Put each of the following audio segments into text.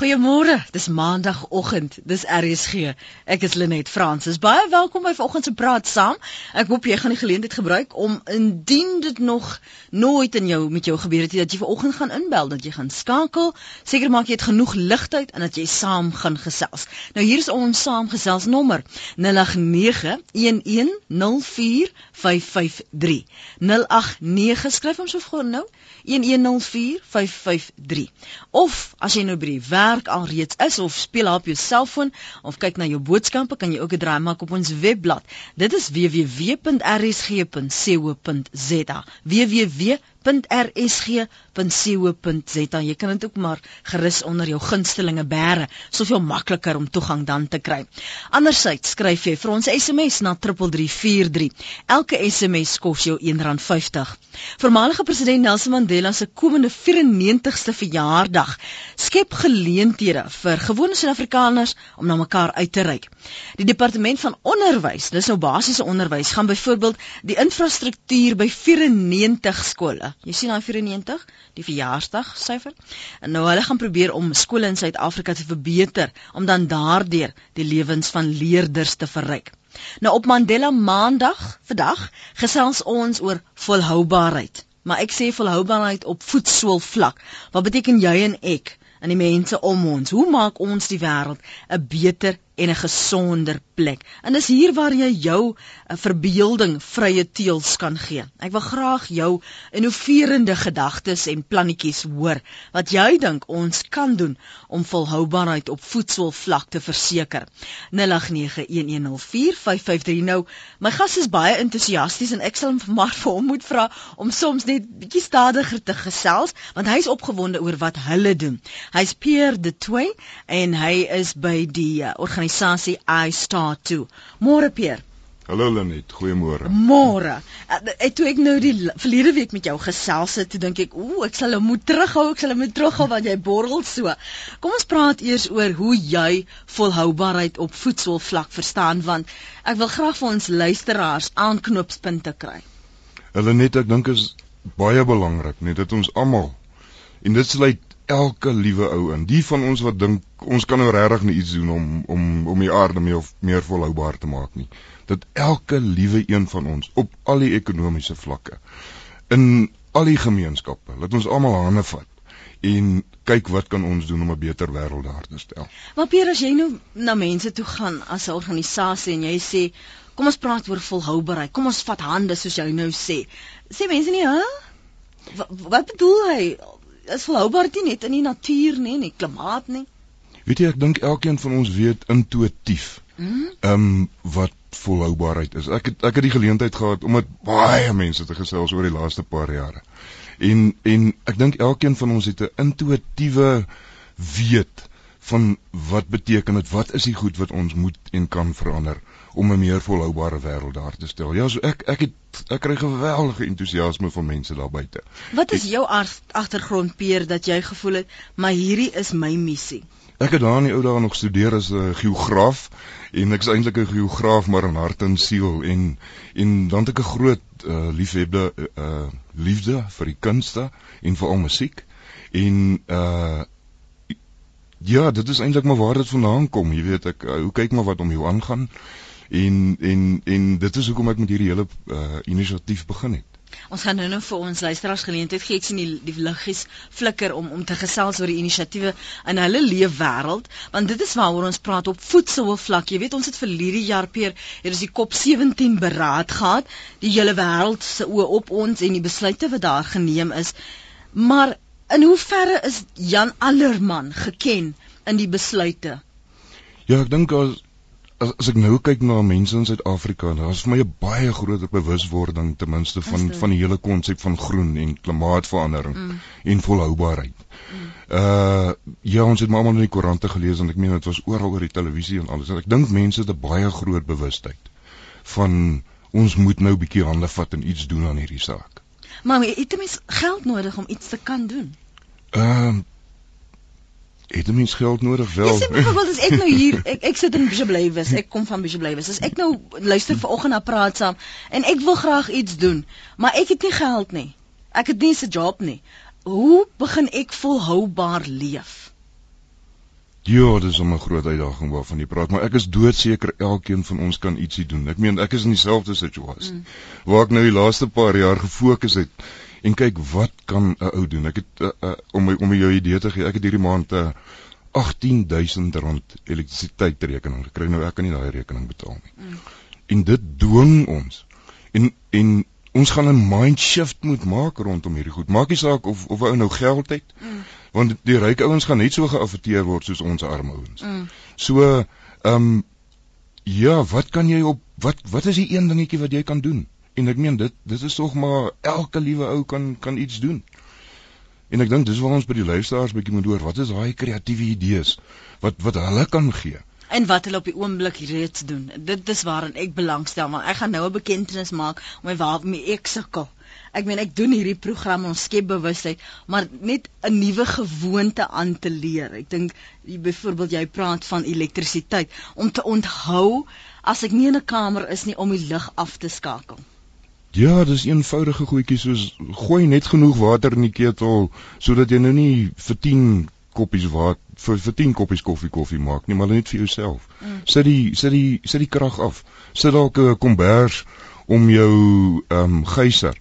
Goeiemôre. Dis maandagooggend. Dis RSG. Ek is Lenet Fransis. Baie welkom by vanoggend se praat saam. Ek hoop jy gaan die geleentheid gebruik om indien dit nog nooit in jou met jou gebeur het dat jy vanoggend gaan inbel, dat jy gaan skakel. Seker maak jy het genoeg ligtheid en dat jy saam gaan gesels. Nou hier is ons saamgesels nommer 0891104553. 089 skryf hom so gou nou. 1104553. Of as jy nou by die werk alreeds is of speel op jou selfoon of kyk na jou boodskappe, kan jy ook 'n draai maak op ons webblad. Dit is www.rsg.co.za. www.rsg.co.za. Jy kan dit ook maar gerus onder jou gunstelinge bære, soveel makliker om toegang dan te kry. Andersins skryf jy vir ons SMS na 3343. Elke SMS kos jou R1.50. Voormalige president Nelson Mandela se komende 94ste verjaardag skep geleenthede vir gewone Suid-Afrikaners om na mekaar uit te reik. Die departement van onderwys, dis nou basiese onderwys, gaan byvoorbeeld die infrastruktuur by 94 skole. Jy sien daai 94, die verjaarsdag syfer. En nou hulle gaan probeer om skole in Suid-Afrika te verbeter om dan daardeur die lewens van leerders te verryk. Nou op Mandela Maandag vandag gesels ons oor volhoubaarheid. Maar ek sê volhoubaarheid op voetsool vlak. Wat beteken jy en ek en die mense om ons? Hoe maak ons die wêreld 'n beter en 'n gesonder plek. En dis hier waar jy jou uh, verbeelding vrye teels kan gee. Ek wil graag jou innoverende gedagtes en plannetjies hoor wat jy dink ons kan doen om volhoubaarheid op voedselvlak te verseker. 0891104553 nou, my gas is baie entoesiasties en ek sal hom maar vir hom moet vra om soms net bietjie stadiger te gesels want hy's opgewonde oor wat hulle doen. Hy's Pierre de Toey en hy is by die uh, organisasie I Star 2. Môre Pier. Hallo Lenet, goeiemôre. Môre. Ek toe ek nou die verlede week met jou gesels het, toe dink ek, ooh, ek sal hom moet terughou, ek sal hom moet terughou want jy borrel so. Kom ons praat eers oor hoe jy volhoubaarheid op voedselvlak verstaan want ek wil graag vir ons luisteraars aanknopspunte kry. Hulle net ek dink is baie belangrik net dat ons almal en dit sluit elke liewe ou in. Die van ons wat dink ons kan nou regtig net iets doen om om om die aarde meer meer volhoubaar te maak nie. Dat elke liewe een van ons op al die ekonomiese vlakke in al die gemeenskappe, laat ons almal hande vat en kyk wat kan ons doen om 'n beter wêreld daar te stel. Maar Pierre, as jy nou na mense toe gaan as 'n organisasie en jy sê kom ons praat oor volhoubaarheid, kom ons vat hande soos jy nou sê. Sê mense nie, hè? Wat, wat bedoel hy? Is volhoubaar nie net in die natuur nie, in die klimaat nie. Weet jy, ek dink elkeen van ons weet intuïtief. Mhm. Ehm mm um, wat volhoubaarheid is. Ek het ek het die geleentheid gehad om met baie mense te gesels oor die laaste paar jare. En en ek dink elkeen van ons het 'n intuïtiewe weet van wat beteken dit? Wat is die goed wat ons moet en kan verander om 'n meer volhoubare wêreld daar te stel? Ja, so ek ek het ek kry geweldige entoesiasme van mense daar buite. Wat is jou agtergrond Peer dat jy gevoel het maar hierdie is my missie? Ek het daar in die ou dae nog gestudeer as 'n geograaf en ek is eintlik 'n geograaf maar in hart en siel en en dan het ek 'n groot uh, liefhebbe uh, liefde vir die kunste en veral musiek en uh Ja, dit is eintlik maar waar dit vandaan kom. Jy weet ek hoe kyk maar wat om jou aangaan. En en en dit is hoekom ek met hierdie hele uh, inisiatief begin het. Ons gaan nou nou vir ons luisteraars geleentheid gee sien die, die liggies flikker om om te gesels oor die inisiatiewe in hulle leefwêreld want dit is waaroor ons praat op voedselvlak. Jy weet ons het verlede jaar peer hier is die COP 17 beraad gehad, die hele wêreld se oë op ons en die besluite wat daar geneem is. Maar In hoeverre is Jan Allerman geken in die besluite? Ja, ek dink as, as as ek nou kyk na mense in Suid-Afrika, daar is vir my 'n baie groot bewuswording ten minste van van die hele konsep van groen en klimaatsverandering mm. en volhoubaarheid. Mm. Uh ja, ons het maar almal in die koerante gelees en ek meen dit was oral oor die televisie en alles. En ek dink mense het 'n baie groot bewustheid van ons moet nou 'n bietjie hande vat en iets doen aan hierdie saak. Maar jy het mens geld nodig om iets te kan doen. Ehm uh, het jy mens geld nodig wel? Jy sê byvoorbeeld as ek nou hier ek ek sit in Bishop Lewis, ek kom van Bishop Lewis. As ek nou luister vanoggend na praat saam en ek wil graag iets doen, maar ek het nie geld nie. Ek het nie 'n job nie. Hoe begin ek volhoubaar leef? Ja, dit is 'n groot uitdaging waarvan jy praat, maar ek is doodseker elkeen van ons kan ietsie doen. Ek meen, ek is in dieselfde situasie mm. waar ek nou die laaste paar jaar gefokus het en kyk wat kan 'n ou doen. Ek het uh, uh, om my, om jou idee te gee, ek het hierdie maand 'n uh, 18000 rand elektrisiteitsrekening gekry. Nou ek kan nie daai rekening betaal nie. Mm. En dit dwing ons. En en ons gaan 'n mind shift moet maak rondom hierdie goed. Maak nie saak of of 'n ou nou geld het. Mm. Want die ryk ouens gaan net so geaffekteer word soos ons arme ouens. Mm. So, ehm um, ja, wat kan jy op wat wat is die een dingetjie wat jy kan doen? En ek meen dit dit is tog maar elke liewe ou kan kan iets doen. En ek dink dis waar ons by die luisteraars bietjie moet hoor, wat is daai kreatiewe idees wat wat hulle kan gee? en wat hulle op die oomblik reeds doen. Dit dis waarin ek belangstel want ek gaan nou 'n bekentenis maak om my waarmee ek sukkel. Ek meen ek doen hierdie program om skep bewustheid, maar net 'n nuwe gewoonte aan te leer. Ek dink byvoorbeeld jy praat van elektrisiteit om te onthou as ek nie in 'n kamer is nie om die lig af te skakel. Ja, dis eenvoudige goedjies soos gooi net genoeg water in die ketel sodat jy nou nie vir 10 koppies water vir vir 10 koppies koffie koffie maak nie, maar net vir jouself. Mm. Sit die sit die sit die krag af. Sit dalk 'n kombers om jou ehm um, geyser.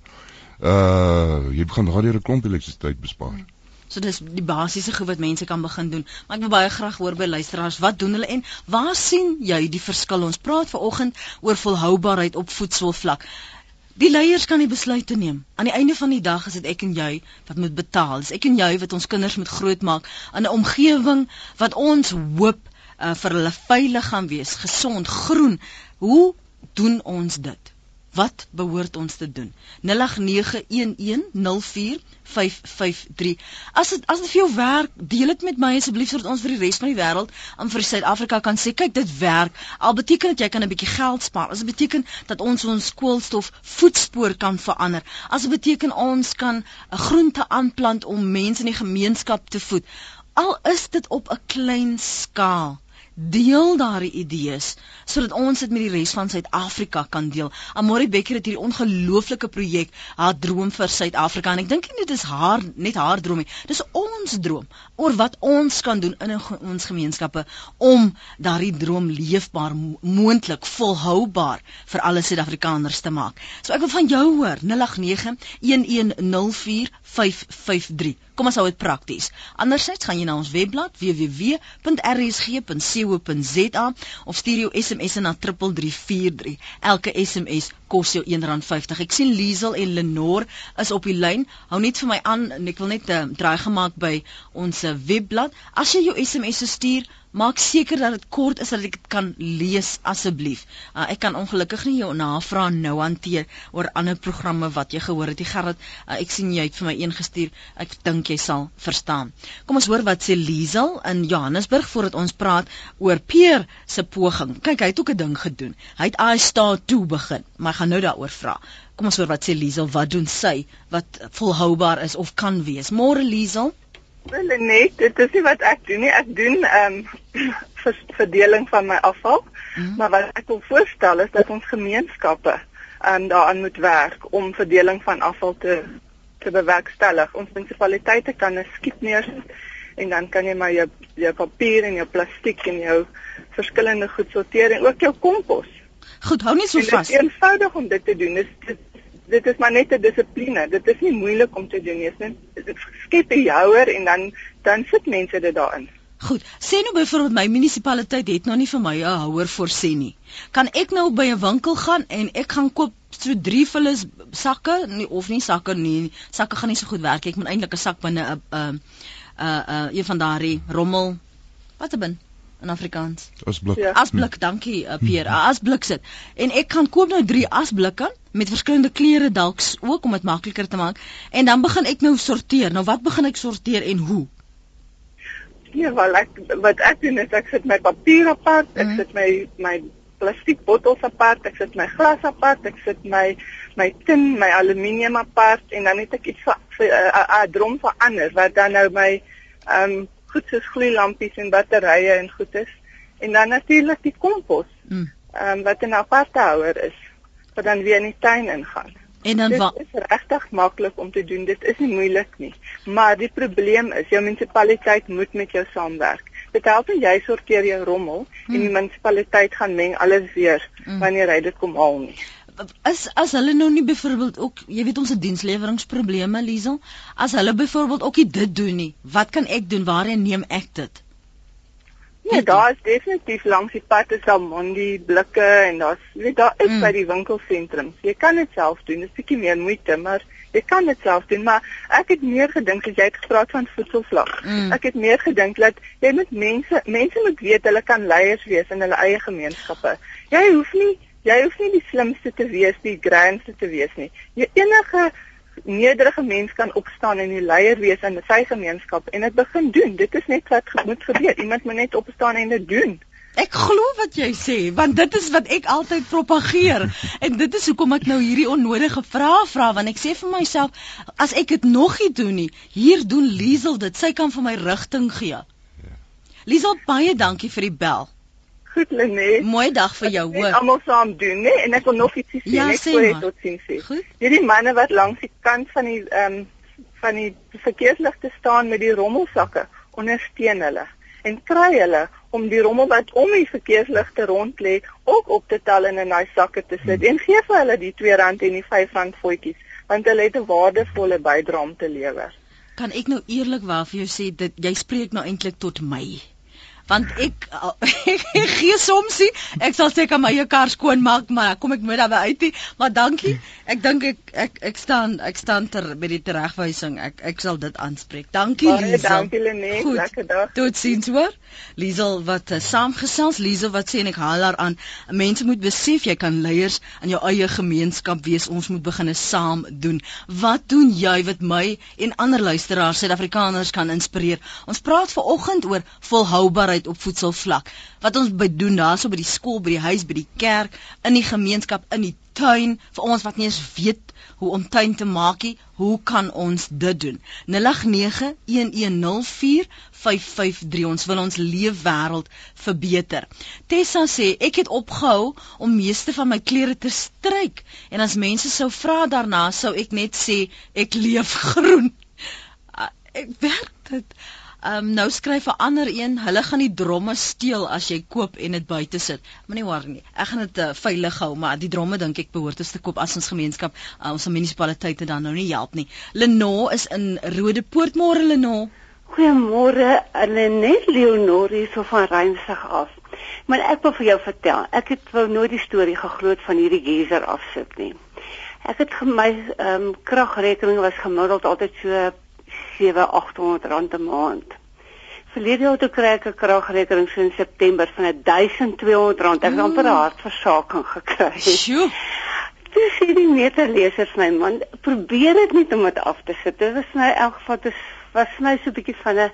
Uh jy begin daardie 'n klomp elektrisiteit bespaar. Mm. So dis die basiese goed wat mense kan begin doen. Maar ek wil baie graag hoor by luisteraars, wat doen hulle en waar sien jy die verskil? Ons praat vanoggend oor volhoubaarheid op voedselvlak. Die leiers kan die besluite neem. Aan die einde van die dag is dit ek en jy wat moet betaal. Dis ek en jy wat ons kinders moet grootmaak in 'n omgewing wat ons hoop uh, vir hulle veilig gaan wees, gesond, groen. Hoe doen ons dit? Wat behoort ons te doen? 0891104553. As dit as dit vir jou werk, deel dit met my asseblief sodat ons vir die res van die wêreld, aan vir Suid-Afrika kan sê, kyk, dit werk. Al beteken dit jy kan 'n bietjie geld spaar. As dit beteken dat ons ons koolstof voetspoor kan verander. As dit beteken ons kan 'n groente aanplant om mense in die gemeenskap te voed. Al is dit op 'n klein skaal deel daardie idees sodat ons dit met die res van Suid-Afrika kan deel. Amori Becker het hierdie ongelooflike projek, haar droom vir Suid-Afrika en ek dink dit is haar net haar droom nie. Dis ons droom oor wat ons kan doen in ons gemeenskappe om daardie droom leefbaar moontlik volhoubaar vir alle Suid-Afrikaners te maak. So ek wil van jou hoor 089 1104553 Kom ons hou dit prakties. Andersins gaan jy na ons webblad www.rsg.co.za of stuur jou SMS na 3343. Elke SMS kos jou R1.50. Ek sien Liesel en Lenore is op die lyn. Hou net vir my aan en ek wil net uh, draai gemaak by ons uh, webblad. As jy jou SMS stuur, maak seker dat dit kort is dat ek dit kan lees asseblief. Uh, ek kan ongelukkig nie jou navraag nou hanteer oor ander programme wat jy gehoor het. Jy Gerard, uh, ek sien jy het vir my een gestuur. Ek dink jy sal verstaan. Kom ons hoor wat sê Liesel in Johannesburg voordat ons praat oor Peer se poging. Kyk, hy het ook 'n ding gedoen. Hy het I start toe begin, maar gaan nou daaroor vra. Kom ons hoor wat sê Liesel, wat doen sy wat volhoubaar is of kan wees? Môre Liesel? Wel nee, dit is nie wat ek doen nie. Ek doen ehm um, verdeling van my afval. Hmm. Maar wat ek wil voorstel is dat ons gemeenskappe ehm um, daaraan moet werk om verdeling van afval te te bewerkstellig. Ons munisipaliteite kan 'n skiet neersit en dan kan jy maar jou jou papier en jou plastiek en jou verskillende goed sorteer en ook jou kompos. Goed, hou net so vas. Dit is eenvoudig om dit te doen. Dit is dit is maar net 'n dissipline. Dit is nie moeilik om te doen nie. Dit skep 'n houer en dan dan sit mense dit daarin. Goed. Sê nou byvoorbeeld my munisipaliteit het nou nie vir my 'n houer voorsien nie. Kan ek nou by 'n winkel gaan en ek gaan koop so drie vullis sakke nie, of nie sakke nie. Sakke gaan nie so goed werk. Ek moet eintlik 'n sak binne 'n 'n 'n een van daardie rommel wat 'n bin in Afrikaans. Asblik. Ja. Asblik, dankie uh, Pierre. Uh, asblik sit. En ek kan koop nou 3 asblikke met verskillende kleure dalk ook om dit makliker te maak en dan begin ek nou sorteer. Nou wat begin ek sorteer en hoe? Ja, wel ek wat ek doen is ek sit my papier apart, ek mm. sit my my plastiek bottels apart, ek sit my glas apart, ek sit my my tin, my aluminium apart en dan het ek iets vir 'n uh, uh, uh, drom vir anders wat dan nou my ehm um, goed soos gloeilampies en batterye en goed is. En dan natuurlik die kompos. Mm. Ehm um, wat 'n aparte houer is wat dan weer in die tuin ingaan. En dan wat is regtig maklik om te doen. Dit is nie moeilik nie. Maar die probleem is jou munisipaliteit moet met jou saamwerk. dit help nie jy sorteer jou rommel mm. en die munisipaliteit gaan meng alles weer mm. wanneer hy dit kom haal nie is as hulle nou nie byvoorbeeld ook jy weet ons het diensleweringprobleme Liesel as hulle byvoorbeeld ook nie dit doen nie wat kan ek doen waarheen neem ek dit Ja, daar is definitief langs die pad is daar mondi blikke en daar's weet daar is mm. by die winkelsentrums. Jy kan dit self doen. Dit is bietjie meer moeite, maar jy kan dit self doen. Maar ek het meer gedink as jy het gepraat van voedselvlak. Mm. Ek het meer gedink dat jy met mense mense moet weet hulle kan leiers wees in hulle eie gemeenskappe. Jy hoef nie jy hoef nie die slimste te wees, die grandste te wees nie. Jy enige nederige mens kan opstaan en 'n leier wees in sy gemeenskap en dit begin doen. Dit is net wat moet gebeur. Iemand moet net opstaan en dit doen. Ek glo wat jy sê, want dit is wat ek altyd propageer. en dit is hoekom ek nou hierdie onnodige vrae vra want ek sê vir myself as ek dit nog nie doen nie, hier doen Liesel dit. Sy kan vir my rigting gee. Ja. Liesel, baie dankie vir die bel. Goed, Lenet. Mooi dag vir jou, hoor. Almal saam doen, né? En ek wil nog ietsie sê, ja, net voor jy tot sien sê. Goed. Hierdie manne wat langs die kant van die ehm um, van die verkeersligte staan met die rommelsakke, ondersteun hulle en kry hulle om die rommel wat om die verkeersligte rond lê ook op te tel en in daai sakke te sit. Mm. En gee vir hulle die R2 en die R5 voetjies, want hulle het 'n waardevolle bydrae om te lewer. Kan ek nou eerlikwaar vir jou sê dit jy spreek nou eintlik tot my want ek gee soms nie. Ek sal seker my eie kar skoon maak maar kom ek moet daarby uit nie. Maar dankie. Ek dink ek ek ek staan ek staan ter by die teregwysing ek ek sal dit aanspreek. Dankie Liesel. dankie Lenet. Lekker dag. Tot sins hoor. Liesel wat uh, saamgesels. Liesel wat sê en ek haal haar aan. Mense moet besef jy kan leiers in jou eie gemeenskap wees. Ons moet begine saam doen. Wat doen jy wat my en ander luisteraars Suid-Afrikaners kan inspireer? Ons praat ver oggend oor volhoubaarheid kwaliteit op voedselvlak. Wat ons bedoel daarso by die skool, by die huis, by die kerk, in die gemeenskap, in die tuin, vir ons wat nie eens weet hoe om tuin te maak nie, hoe kan ons dit doen? 0891104553 ons wil ons leefwêreld verbeter. Tessa sê ek het opgehou om meeste van my klere te stryk en as mense sou vra daarna sou ek net sê ek leef groen. Uh, ek werk dit. Ehm um, nou skryf 'n ander een, hulle gaan die dromme steel as jy koop en dit buite sit. Moenie worry nie. Ek gaan dit uh, veilig hou, maar die dromme dink ek behoort ons te koop as ons gemeenskap, uh, ons munisipaliteite dan nou nie help nie. Leno is in Rodepoort môre Leno. Goeiemôre, Lenet Leonor hier so van Reinsig af. Maar ek wil vir jou vertel, ek het wou nooit die storie gegloot van hierdie geyser afsit nie. Ek het my ehm um, kragrekening was gemiddeld altyd so 7-800 rand 'n maand. Verlede jaar toe kry ek 'n kragrekening so in September van 1200 rand. Ek het amper 'n hartversaking gekry. Sjoe. Dis hierdie meterlesers my man, probeer dit net om dit af te sit. Dit was my in elk geval dis was my so 'n bietjie van 'n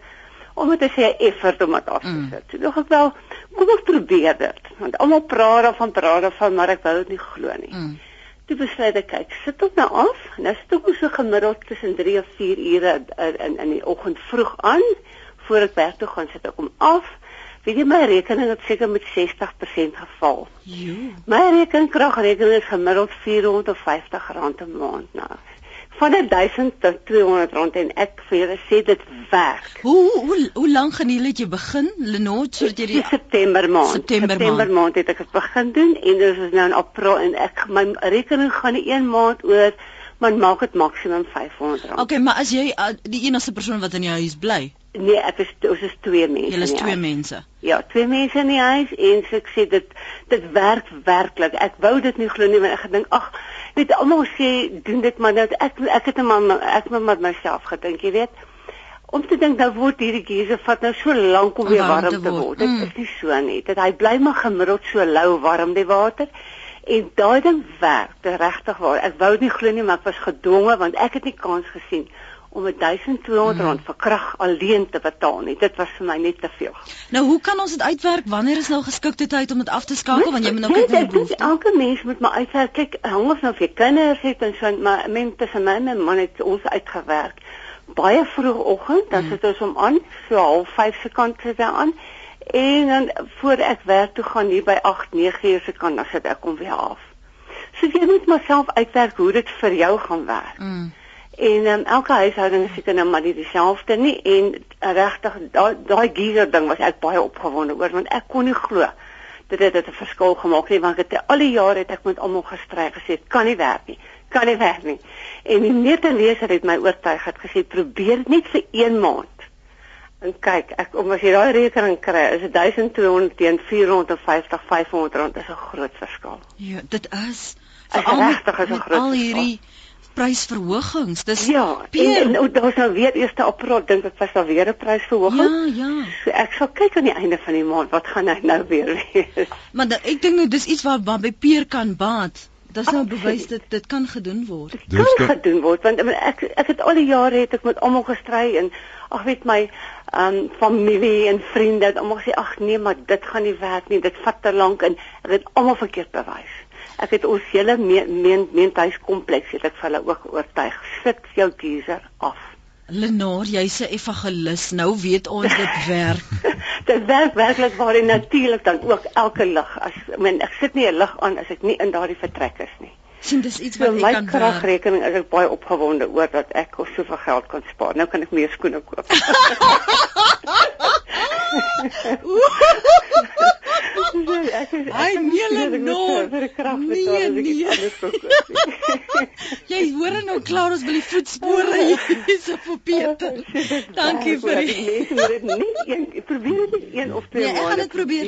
om dit te sê effort om dit af te mm. sit. Mm. So dog ek wel, kom ek probeer dit. Want almal praat daarvan, praat daarvan, maar ek wou dit nie glo nie. Mm. Toe besluit ek kyk, sit op nou af. Nou sit ek so gemiddeld tussen 3 of 4 ure in in, die oggend vroeg aan voor ek werk toe gaan sit ek om af. Weet jy my rekening het seker met 60% geval. Jo. My rekenkragrekening is gemiddeld R450 'n maand nou van 1000 tot 200 rand en ek vir julle sê dit werk. Hoe hoe hoe lank gaan julle dit jy begin Lenot sodat jy die September maand September, September maand. maand het ek begin doen en dit is nou in April en ek my rekening gaan nie een maand oor maar maak dit maksimum 500 rand. Okay, maar as jy uh, die enigste persoon wat in jou huis bly? Nee, ek is ons is twee mense. Julle is twee mense. Ja, twee mense in die huis en so ek sê dit dit werk werklik. Ek wou dit nie glo nie want ek gedink ag weet almal sê doen dit maar nou ek ek het 'n man ek het met myself gedink jy weet. Om te dink nou word hierdie geuse vat nou so lank om weer warm, warm te word. dit mm. is nie so nie. Dat hy bly maar gemiddeld so lou warm die water. En daai ding werk regtig waar. Ek wou nie glo nie maar ek was gedwonge want ek het nie kans gesien om 1200 rand vir krag alleen te betaal nie. Dit was vir my net te veel. Nou hoe kan ons dit uitwerk? Wanneer is nou geskikte tyd om dit af te skakel want jy moet nou kyk na die behoeftes. Elke mens moet maar uitwerk. Kyk, hang of nou vir kinders het en so maar mense tussen my en man het ons uitgewerk. Baie vroegoggend, dan hmm. sit ons om aan, so half 5 se kant sit hy aan. En dan voor ek werk toe gaan hier by 8, 9 uur se kant dan sit ek om weer af. So jy moet maar self uitwerk hoe dit vir jou gaan werk. Mm En um, elke huishouding is seker nou maar nie dieselfde nie en uh, regtig daai daai geyser ding was ek baie opgewonde oor want ek kon nie glo dat dit 'n verskil gemaak het want dit al die jare het ek met almal gestry gesê kan nie werk nie kan nie werk nie. En die meterleser het my oortuig het gesê probeer dit net vir 1 maand. En kyk ek om as jy daai rekening kry is dit 1200 teen 450 500 rand is 'n groot verskil. Ja dit is is 'n groot al hierdie verskil prysverhogings. Dis Ja, Peer, en, en daar's nou weer 1 April dink ek was daar weer 'n prysverhoging. Ja, ja. So ek sal kyk aan die einde van die maand wat gaan hy nou weer wees. Maar da, ek dink nou dis iets wat by Peer kan baat. Dis nou bewys dit dit kan gedoen word. Dit kan Dis gedoen word want ek ek het al die jare het ek met almal gestry en ag weet my um familie en vriende het almal gesê ag nee maar dit gaan nie werk nie dit vat te lank en ek het almal verkeerd bewys ek het ons hele meentuiskompleks het ek vir hulle ook oortuig. Sit jou geyser af. Lenore jy's 'n evangelis nou weet ons dit werk. Dit werk werklik waar en natuurlik dan ook elke lig. As ek meen ek sit nie 'n lig aan as ek nie in daardie vertrek is nie. Sien dis iets wat so, ek kan my kragrekening is ek baie opgewonde oor dat ek soveel geld kan spaar. Nou kan ek meer skoene koop Ai nee Lenore. Nee nee. Jy hoor nou klaar ons wil die voetspore hierse vir Peter. Dankie vir die mense moet dit nie een probeer dit een of twee maande. Nee, ek gaan dit probeer.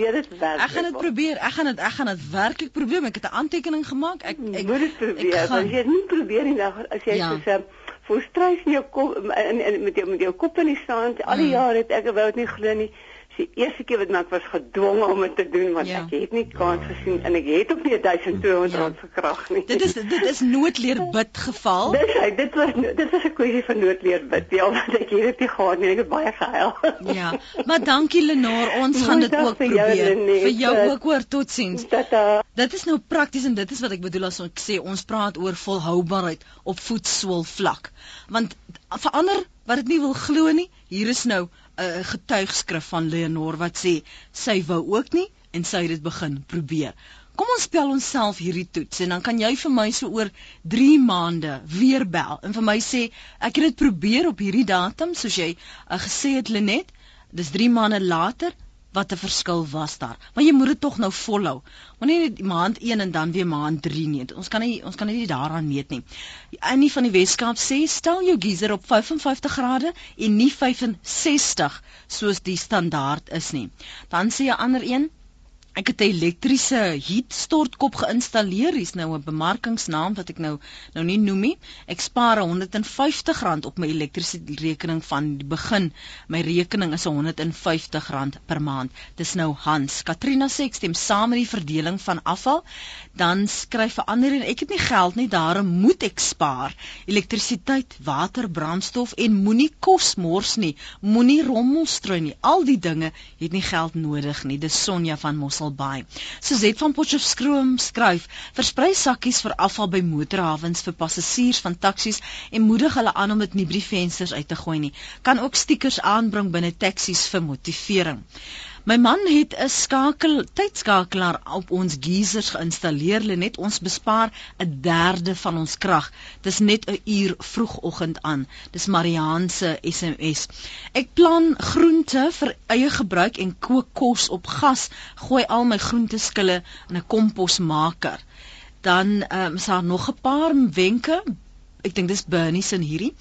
Ek gaan dit probeer. Ek gaan dit ek gaan dit werklik probeer. Ek het 'n aantekening gemaak. Ek ek moet dit probeer. As jy dit nie probeer nie, as jy ja. sê vir strys in jou kop in, in met jou met jou kop in die sand. Al die mm. jare het ek wou dit nie glo nie die eerste keer wat ek was gedwonge om dit te doen want ja. ek het nie kans gesien en ek het ook nie 1200 ja. rand verkrag nie. Dit is dit is noodleer bid geval. Dis hy, dit was dit was 'n kwessie van noodleer bid. Ja, want ek het dit gehad nie, ek het baie gehuil. Ja, maar dankie Lenaar, ons gaan dit ook vir probeer. Jou, Lenee, vir jou ook hoor totsiens. Dit is nou prakties en dit is wat ek bedoel as ek sê ons praat oor volhoubaarheid op voetsool vlak. Want verander wat dit nie wil glo nie, hier is nou 'n getuigskrif van Leonor wat sê sy wou ook nie en sy het dit begin probeer. Kom ons spel onsself hierdie toets en dan kan jy vir my so oor 3 maande weer bel en vir my sê ek het dit probeer op hierdie datum soos jy uh, gesê het Lenet. Dis 3 maande later wat 'n verskil was daar. Maar jy moet dit tog nou volhou. Moenie net maand 1 en dan weer maand 3 nie. Ons kan nie ons kan nie daaraan meet nie. Annie van die Weskaap sê stel jou geyser op 55 grade en nie 65 soos die standaard is nie. Dan sê 'n ander een Ek het 'n elektriese heat stortkop geïnstalleer. Hier's nou 'n bemarkingsnaam wat ek nou nou nie noem nie. Ek spaar R150 op my elektrisiteit rekening van die begin. My rekening is R150 per maand. Dis nou Hans. Katrina sê ek stem saam met die verdeling van afval. Dan skryf 'n ander en ek het nie geld nie, daarom moet ek spaar. Elektrisiteit, water, brandstof en moenie kos mors nie. Moenie rommel strooi nie. Al die dinge het nie geld nodig nie. Dis Sonja van Mossel Mosselbaai. Suzette van Potchefstroom skryf: "Versprei sakkies vir afval by motorhawens vir passasiers van taksies en moedig hulle aan om dit nie by die vensters uit te gooi nie. Kan ook stickers aanbring binne taksies vir motivering." My man het 'n skakel tydskakelaar op ons geysers geïnstalleer, net ons bespaar 'n derde van ons krag. Dis net 'n uur vroegoggend aan. Dis Marianne se SMS. Ek plan groente vir eie gebruik en kook kos op gas. Gooi al my groenteskille in 'n komposmaker. Dan ehm um, is daar nog 'n paar wenke. Ek dink dis Bernie se hierdie.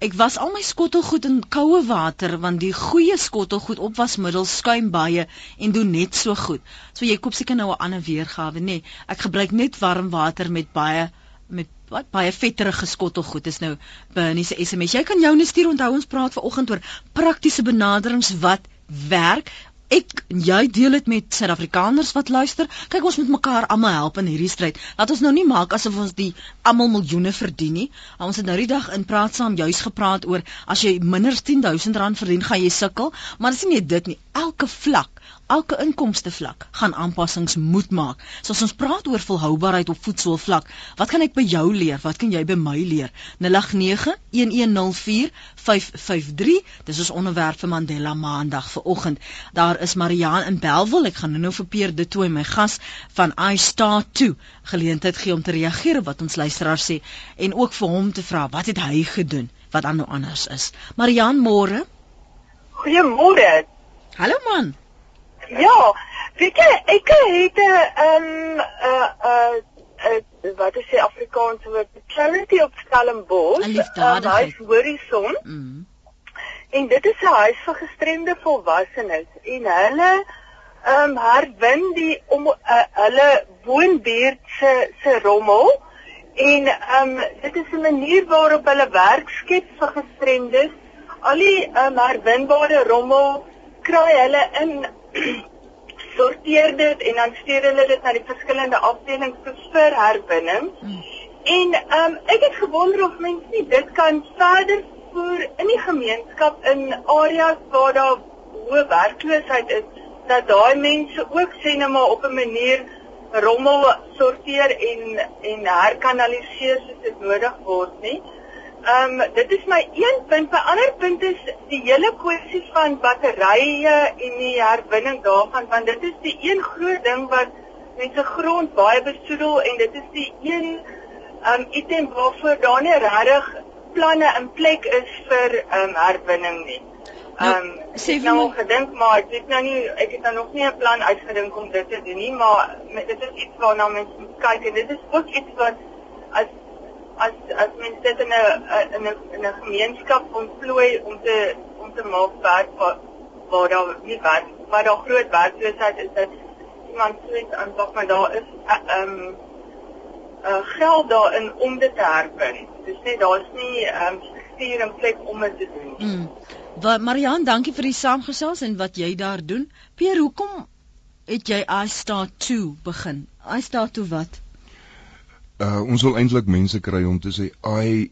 Ek was al my skottelgoed in koue water want die goeie skottelgoed opwasmiddels skuim baie en doen net so goed. So jy koop seker nou 'n ander weergawe, nê? Nee, ek gebruik net warm water met baie met wat baie vetterige skottelgoed. Dis nou Bernie se SMS. Jy kan jou net stuur onthou ons praat vanoggend oor praktiese benaderings wat werk ek jy deel dit met Suid-Afrikaners wat luister. Kyk, ons moet mekaar almal help in hierdie stryd. Laat ons nou nie maak asof ons die almal miljoene verdien nie. Ons het nou die dag in praat saam juis gepraat oor as jy minder as 10000 rand verdien, gaan jy sukkel, maar dis nie net dit nie. Elke vlak elke inkomste vlak gaan aanpassings moet maak. So as ons praat oor volhoubaarheid op voedselvlak, wat kan ek by jou leer? Wat kan jy by my leer? 0891104553. Dis ons onderwerp vir Mandela Maandag vanoggend. Daar is Mariaan in Belwel. Ek gaan nou vir Pierre De Tooy my gas van I Star 2 geleentheid gee om te reageer op wat ons luisteraar sê en ook vir hom te vra wat het hy gedoen wat dan nou anders is. Mariaan, môre. Goeiemôre. Hallo man. Ja, weet jy, ek het 'n ehm 'n 'n wat is die Afrikaanse woord? Charity op Stellenbosch. 'n Liefdadigheid. Huis Horison. Mm. En dit is 'n huis vir gestremde volwassenes en hulle ehm um, herwin die om uh, hulle woonbuurt se se rommel en ehm um, dit is 'n manier waarop hulle werk skep vir gestremdes. Al die ehm um, herwinbare rommel kry hulle in sorteer dit en dan stuur hulle dit na die verskillende afdelings vir herwinning. Mm. En ehm um, ek het gewonder of mense nie dit kan verder voer in die gemeenskap in areas waar daar hoë werkloosheid is dat daai mense ook sê net maar op 'n manier rommel sorteer en en herkanaliseer soos dit nodig word nie. Ehm um, dit is my een punt. My ander punt is die hele kwessie van batterye en die herwinning daarvan want dit is die een groot ding wat mense grond baie besoedel en dit is die een ehm um, item waarvoor daar nie regtig planne in plek is vir ehm um, herwinning nie. Nou, Ehm um, sê ek vir nou gedink maar ek weet nou nie ek het nou nog nie 'n plan uitgedink om dit te doen nie, maar dit is iets waarna mense moet kyk en dit is ook iets wat as as as mense dit in 'n in 'n in 'n gemeenskap ontplooi om te om te maak werk waar waar daar nie werk waar daar groot werkloosheid is dat iemand sê aanpak maar daar is eh, ehm uh, um, uh, geld daarin om dit te herwin. Dis net daar's nie ehm um, struktuur in plek om dit te doen. Mm. Wat Mariaan, dankie vir die saamgesels en wat jy daar doen. Pierre, hoekom het jy I Star 2 begin? I Star 2 wat? Uh ons wil eintlik mense kry om te sê I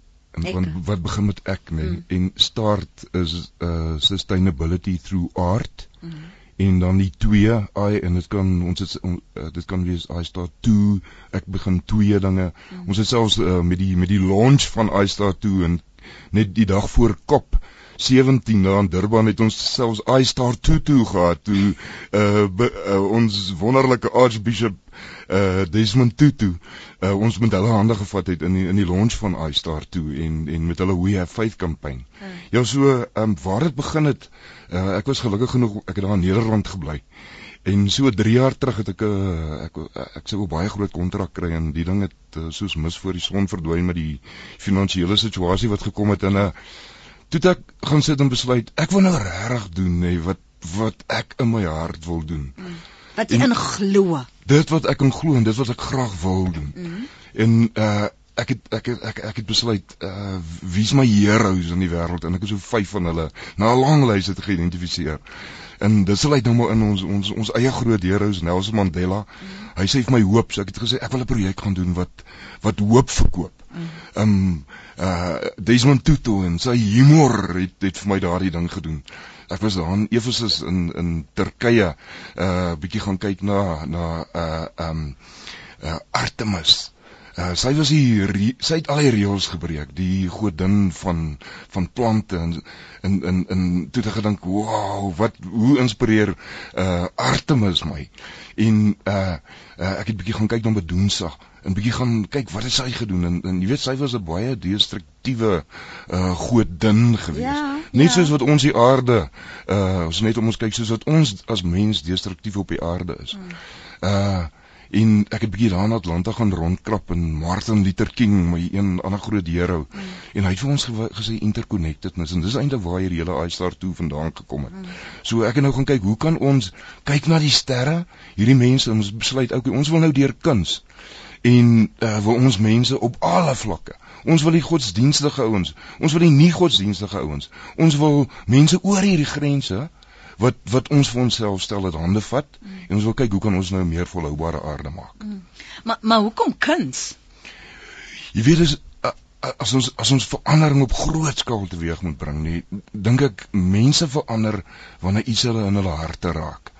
want wat begin met ek nê Mm. en start is uh sustainability through art Mm. en dan die twee I en dit kan ons het on, uh, dit kan wees I start 2 ek begin twee dinge Mm. ons het selfs uh, met die met die launch van I start 2 en net die dag voor kop 17 daar in Durban het ons selfs I Star Tutu gehad toe uh, be, uh ons wonderlike archbishop uh Desmond Tutu uh ons met hulle hande gevat het in die, in die launch van I Star toe en en met hulle We Have Faith kampanje. Hmm. Ja so um waar dit begin het uh ek was gelukkig genoeg ek het daar in Nederland gebly. En so 3 jaar terug het ek 'n ek ek sou baie groot kontrak kry en die ding het soos mis voor die son verdwyn met die finansiële situasie wat gekom het en 'n toe ek gaan sit en besluit ek wil nou regtig doen nê wat wat ek in my hart wil doen. Wat jy En- in glo. Dit wat ek in glo en dit wat ek graag wil doen. Mm. En uh ek het ek het ek, ek het besluit uh wie's my heroes in die wêreld en ek het so vyf van hulle na 'n lang lys het geïdentifiseer. En dit sal uit nou maar in ons ons ons eie groot heroes Nelson Mandela. Hy sê vir my hoop, so ek het gesê ek wil 'n projek gaan doen wat wat hoop verkoop. Um uh Desmond Tutu en sy humor het het vir my daardie ding gedoen. Ek was daar in Efesus in in Turkye uh bietjie gaan kyk na na uh um uh Artemis. Uh, sy was die sy het al die reëls gebreek, die godin van van plante en in in in toe ek gedink, "Wow, wat hoe inspireer uh Artemis my." En uh, uh ek het bietjie gaan kyk na Medusa en bietjie gaan kyk wat het sy gedoen en, en jy weet sy was 'n baie destruktiewe uh godin gewees. Ja, net ja. soos wat ons die aarde uh ons net om ons kyk soos wat ons as mens destruktief op die aarde is. Hmm. Uh en ek het bietjie daar in Atlanta gaan rondkrap en Martin Luther King, my een ander groot hero. Hmm. En hy het vir ons gesê interconnectedness en dis eintlik waar hierdie hele iStar toe vandaan gekom het. So ek het nou gaan kyk, hoe kan ons kyk na die sterre? Hierdie mense ons besluit, okay, ons wil nou deur kuns en uh, wil ons mense op alle vlakke. Ons wil die godsdienstige ouens, ons wil die nie godsdienstige ouens. Ons wil mense oor hierdie grense wat wat ons vir onsself stel dat hande vat en ons wil kyk hoe kan ons nou meer volhoubare aarde maak. Maar maar hoekom kuns? Jy weet as as ons as ons verandering op groot skaal teweeg moet bring, nee, dink ek mense verander wanneer iets hulle in hulle harte raak.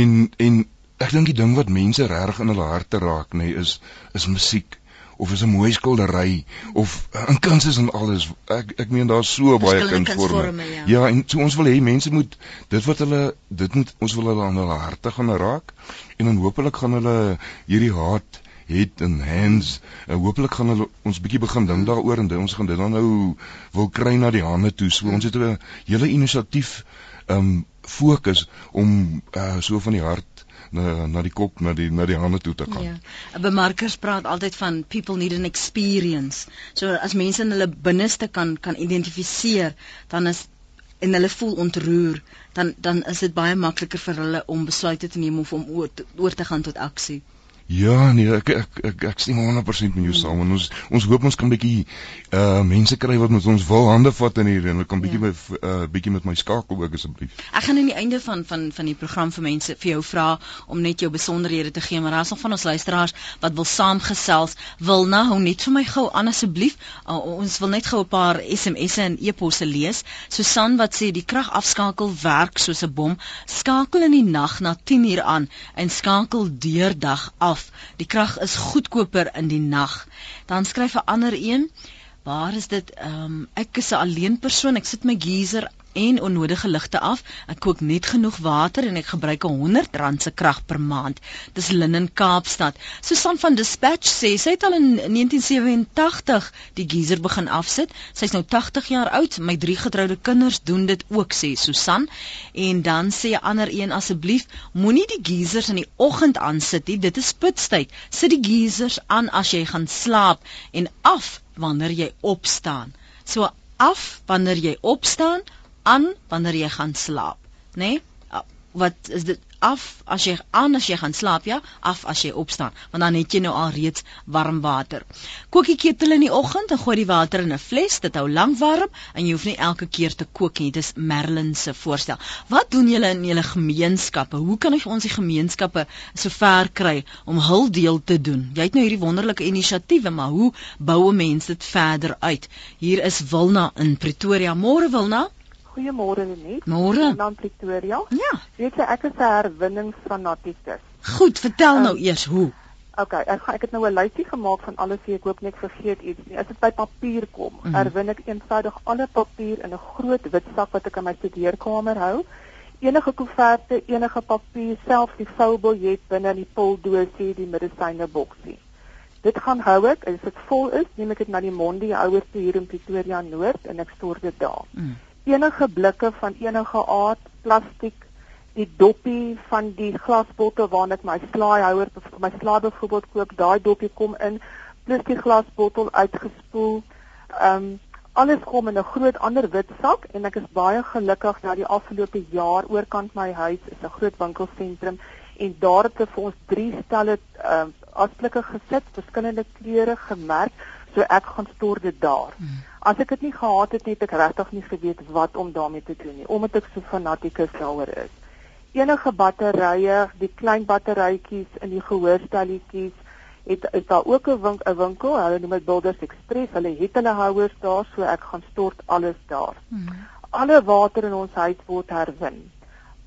En en ek dink die ding wat mense regtig in hulle harte raak, nê, nee, is is musiek. Of is 'n mooi skildery of 'n kuns is en alles. Ek ek meen daar's so baie kunsvorme. Ja. ja, en so ons wil hê mense moet dit wat hulle dit moet ons wil hulle aan hulle harte gaan raak en dan hopelik gaan hulle hierdie haat het en hands en hopelik gaan hulle ons bietjie begin dink daaroor en ons gaan dit dan nou wil kry na die hande toe. So ons het 'n hele inisiatief ehm um, fokus om uh, so van die hart na na die kop na die na die hande toe te gaan. Ja. Bemarkers praat altyd van people need an experience. So as mense in hulle binneste kan kan identifiseer, dan is en hulle voel ontroer, dan dan is dit baie makliker vir hulle om besluite te neem of om oor te, oor te gaan tot aksie. Ja, nee, ek ek ek, ek stem 100% met jou saam. En ons ons hoop ons kan bietjie uh mense kry wat met ons wil hande vat in hier en hulle kan bietjie ja. met uh bietjie met my skakel ook asseblief. Ek gaan aan die einde van van van die program vir mense vir jou vra om net jou besonderhede te gee, maar daar's nog van ons luisteraars wat wil saamgesels. Wil nou hou net vir my gou aan asseblief. Uh, ons wil net gou 'n paar SMS'e en e-posse lees. Susan wat sê die kragafskakel werk soos 'n bom. Skakel in die nag na 10:00 aan en skakel deurdag af af. Die krag is goedkoper in die nag. Dan skryf 'n ander een, waar is dit? Ehm um, ek is 'n alleen persoon. Ek sit my geyser en onnodige ligte af. Ek kook net genoeg water en ek gebruik 'n 100 rand se krag per maand. Dis Linnen Kaapstad. Susan van Dispatch sê sy het al in 1987 die geyser begin afsit. Sy's nou 80 jaar oud. My drie getroude kinders doen dit ook sê Susan. En dan sê 'n ander een asseblief, moenie die geysers in die oggend aansit nie. Dit is spitstyd. Sit die geysers aan as jy gaan slaap en af wanneer jy opstaan. So af wanneer jy opstaan aan wanneer jy gaan slaap, né? Nee? Wat is dit af as jy aan as jy gaan slaap, ja, af as jy opstaan, want dan het jy nou al reeds warm water. Kook die ketel in die oggend en gooi die water in 'n fles, dit hou lank warm en jy hoef nie elke keer te kook nie. Dit is Merlin se voorstel. Wat doen julle in julle gemeenskappe? Hoe kan ons die gemeenskappe so ver kry om hul deel te doen? Jy het nou hierdie wonderlike inisiatiewe, maar hoe bou 'n mens dit verder uit? Hier is Wilna in Pretoria. Môre Wilna. Goeiemôre Lenet. Môre. Dan Pretoria. Ja. Weet jy ek is 'n herwinningsfanatikus. Goed, vertel um, nou eers hoe. Okay, ek gaan ek het nou 'n lysie gemaak van alles wat ek hoop net vergeet iets nie. As dit by papier kom, mm -hmm. herwin ek eenvoudig alle papier in 'n groot wit sak wat ek in my studeerkamer hou. Enige koeverte, enige papier, selfs die voubiljet binne in die poldoosie, die medisyne boksie. Dit gaan hou ek, as dit vol is, neem ek dit na die Mondi ouers toe hier in Pretoria Noord en ek stoor dit daar. Mm enige blikke van enige aard, plastiek, die doppie van die glasbottel waarna ek my slaaihouer vir my slaai byvoorbeeld koop, daai doppie kom in, plus die glasbottel uitgespoel. Ehm um, alles kom in 'n groot ander wit sak en ek is baie gelukkig dat die afgelope jaar oorkant my huis is 'n groot winkelsentrum en daar het vir ons drie stelle ehm uh, asblikke gesit, verskillende kleure gemerk, so ek gaan stoor dit daar. Hmm. As ek dit nie gehad het nie, het ek regtig nie geweet wat om daarmee te doen nie, omdat ek so fanatikus daaroor is. Enige batterye, die klein batterytjies in die gehoorstelletjies, het is daar ook 'n wink, winkel, hulle noem dit Builders Express, hulle het hulle houers daar, so ek gaan stort alles daar. Hmm. Alle water in ons huis word herwin.